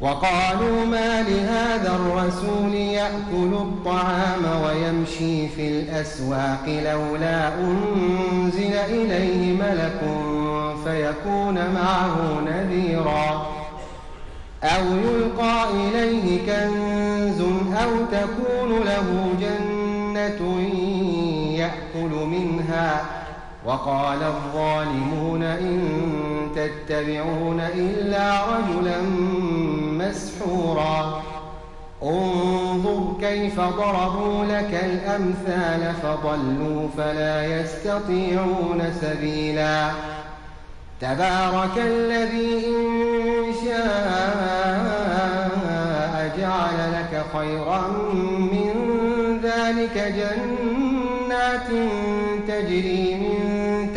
وقالوا ما لهذا الرسول يأكل الطعام ويمشي في الأسواق لولا أنزل إليه ملك فيكون معه نذيرا. أو يلقى إليه كنز أو تكون له جنة يأكل منها وقال الظالمون إن تتبعون إلا رجلا مسحورا. انظر كيف ضربوا لك الأمثال فضلوا فلا يستطيعون سبيلا. تبارك الذي إن شاء جعل لك خيرا من ذلك جنات تجري من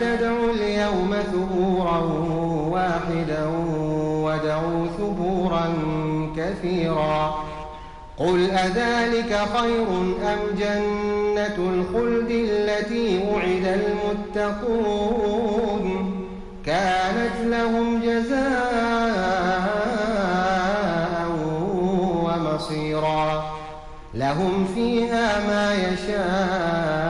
تدعوا اليوم ثبورا واحدا ودعوا ثبورا كثيرا. قل أذلك خير أم جنة الخلد التي وعد المتقون؟ كانت لهم جزاء ومصيرا. لهم فيها ما يشاءون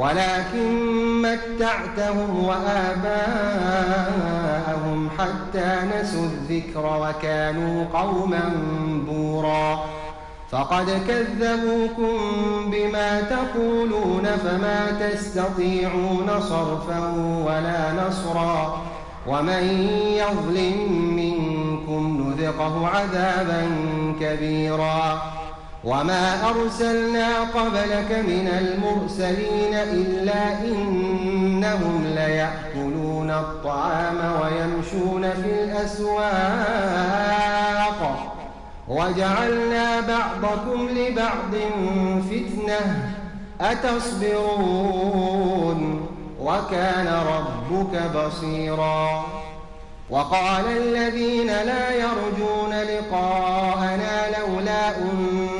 ولكن متعتهم وآباءهم حتى نسوا الذكر وكانوا قوما بورا. فقد كذبوكم بما تقولون فما تستطيعون صرفا ولا نصرا. ومن يظلم منكم نذقه عذابا كبيرا. وما أرسلنا قبلك من المرسلين إلا إنهم ليأكلون الطعام ويمشون في الأسواق وجعلنا بعضكم لبعض فتنة أتصبرون وكان ربك بصيراً وقال الذين لا يرجون لقاءنا لولا أنزل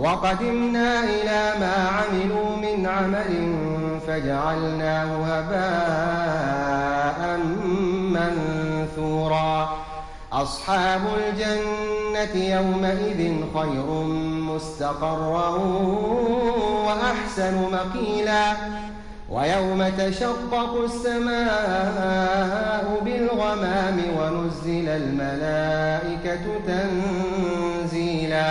وقدمنا إلى ما عملوا من عمل فجعلناه هباء منثورا. أصحاب الجنة يومئذ خير مستقرا وأحسن مقيلا. ويوم تشقق السماء بالغمام ونزل الملائكة تنزيلا.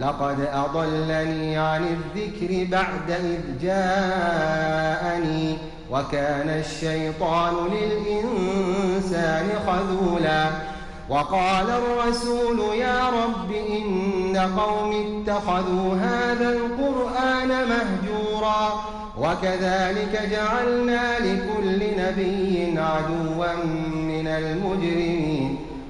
لقد أضلني عن الذكر بعد إذ جاءني وكان الشيطان للإنسان خذولا وقال الرسول يا رب إن قوم اتخذوا هذا القرآن مهجورا وكذلك جعلنا لكل نبي عدوا من المجرمين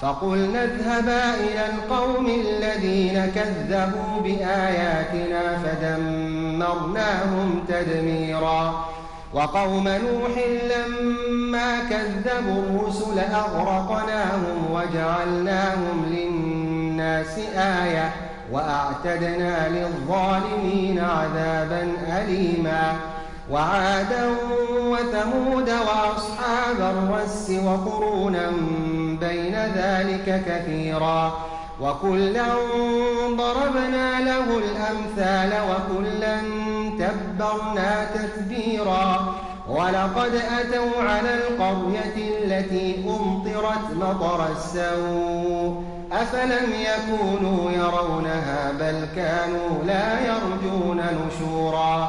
فقلنا اذهبا إلى القوم الذين كذبوا بآياتنا فدمرناهم تدميرا. وقوم نوح لما كذبوا الرسل أغرقناهم وجعلناهم للناس آية وأعتدنا للظالمين عذابا أليما. وعادا وثمود وأصحاب الرس وقرونا بين ذلك كثيرا. وكلا ضربنا له الأمثال وكلا تبرنا تتبيرا. ولقد أتوا على القرية التي أمطرت مطر السوء. أفلم يكونوا يرونها بل كانوا لا يرجون نشورا.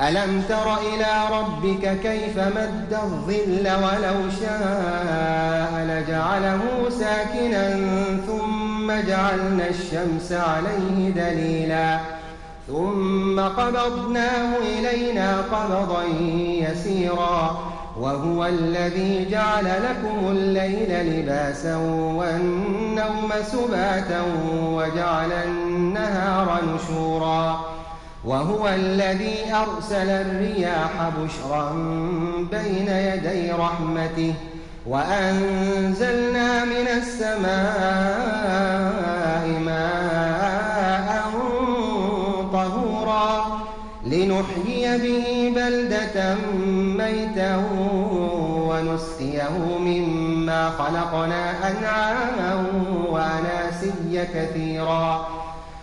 ألم تر إلى ربك كيف مد الظل ولو شاء لجعله ساكنا ثم جعلنا الشمس عليه دليلا ثم قبضناه إلينا قبضا يسيرا وهو الذي جعل لكم الليل لباسا والنوم سباتا وجعل النهار نشورا وهو الذي أرسل الرياح بشرا بين يدي رحمته وأنزلنا من السماء ماء طهورا لنحيي به بلدة ميتا ونسقيه مما خلقنا أنعاما وأناسيا كثيرا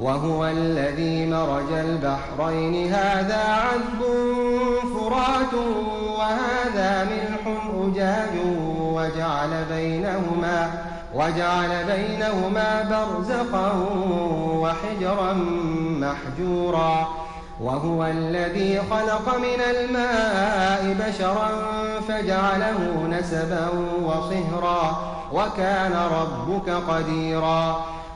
وهو الذي مرج البحرين. هذا عذب فرات وهذا ملح أجاج. وجعل بينهما وجعل بينهما برزقا وحجرا محجورا. وهو الذي خلق من الماء بشرا فجعله نسبا وصهرا. وكان ربك قديرا.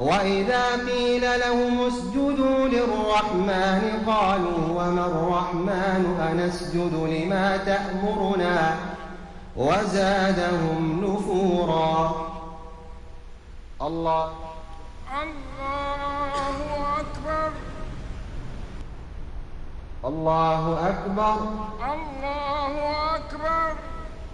وإذا قيل لهم اسجدوا للرحمن قالوا وما الرحمن أنسجد لما تأمرنا وزادهم نفورا الله الله أكبر الله أكبر الله أكبر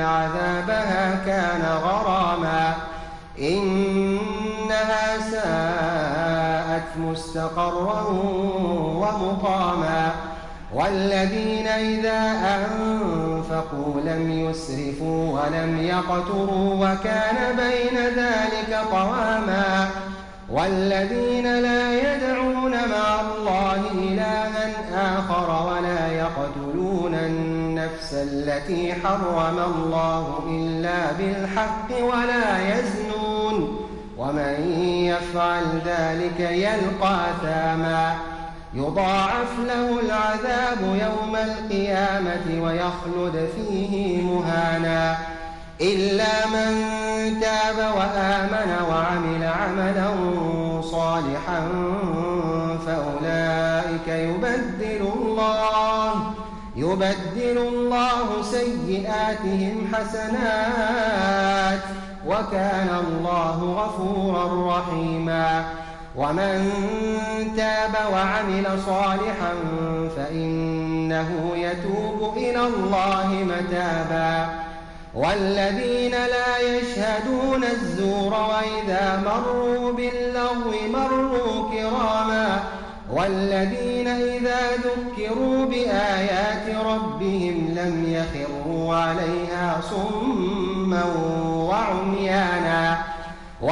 عذابها كان غراما. إنها ساءت مستقرا ومقاما. والذين إذا أنفقوا لم يسرفوا ولم يقتروا وكان بين ذلك قواما. والذين لا يدعون مع الله إلها آخر ولا التي حرم الله إلا بالحق ولا يزنون ومن يفعل ذلك يلقى ثاما يضاعف له العذاب يوم القيامة ويخلد فيه مهانا. إلا من تاب وآمن وعمل عملا صالحا فأولئك يبدل الله يبدل الله سيئاتهم حسنات وكان الله غفورا رحيما. ومن تاب وعمل صالحا فإنه يتوب إلى الله متابا. والذين لا يشهدون الزور وإذا مروا باللغو مروا كراما. والذين